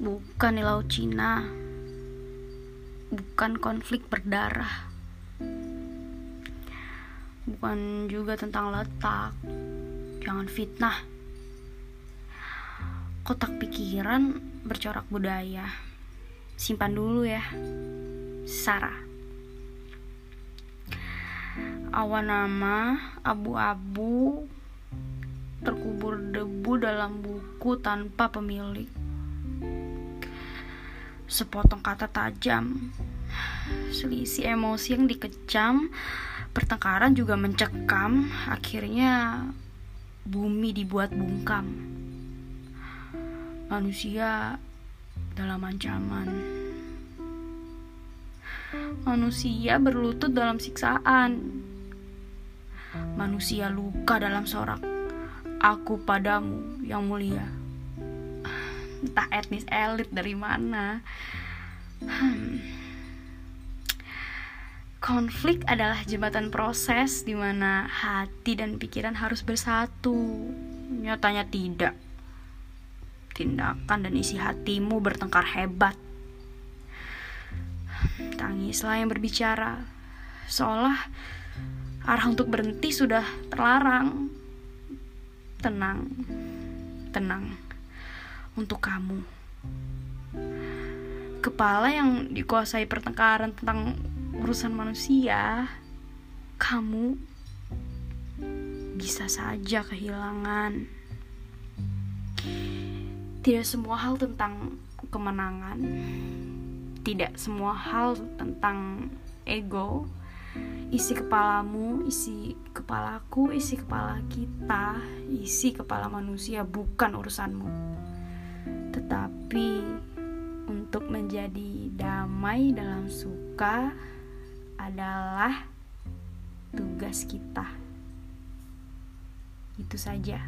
bukan di Laut Cina, bukan konflik berdarah, bukan juga tentang letak. Jangan fitnah. Kotak pikiran bercorak budaya. Simpan dulu ya. Sarah. Awan nama abu-abu terkubur debu dalam buku tanpa pemilik. Sepotong kata tajam, selisih emosi yang dikecam, pertengkaran juga mencekam, akhirnya bumi dibuat bungkam. Manusia dalam ancaman. Manusia berlutut dalam siksaan. Manusia luka dalam sorak. Aku padamu yang mulia. Entah etnis elit dari mana. Hmm. Konflik adalah jembatan proses di mana hati dan pikiran harus bersatu. Nyatanya tidak. Tindakan dan isi hatimu bertengkar hebat. Tangislah yang berbicara, seolah arah untuk berhenti sudah terlarang tenang, tenang untuk kamu. Kepala yang dikuasai pertengkaran tentang urusan manusia, kamu bisa saja kehilangan. Tidak semua hal tentang kemenangan, tidak semua hal tentang ego, isi kepalamu, isi kepalaku, isi kepala kita, isi kepala manusia bukan urusanmu. Tetapi untuk menjadi damai dalam suka adalah tugas kita. Itu saja.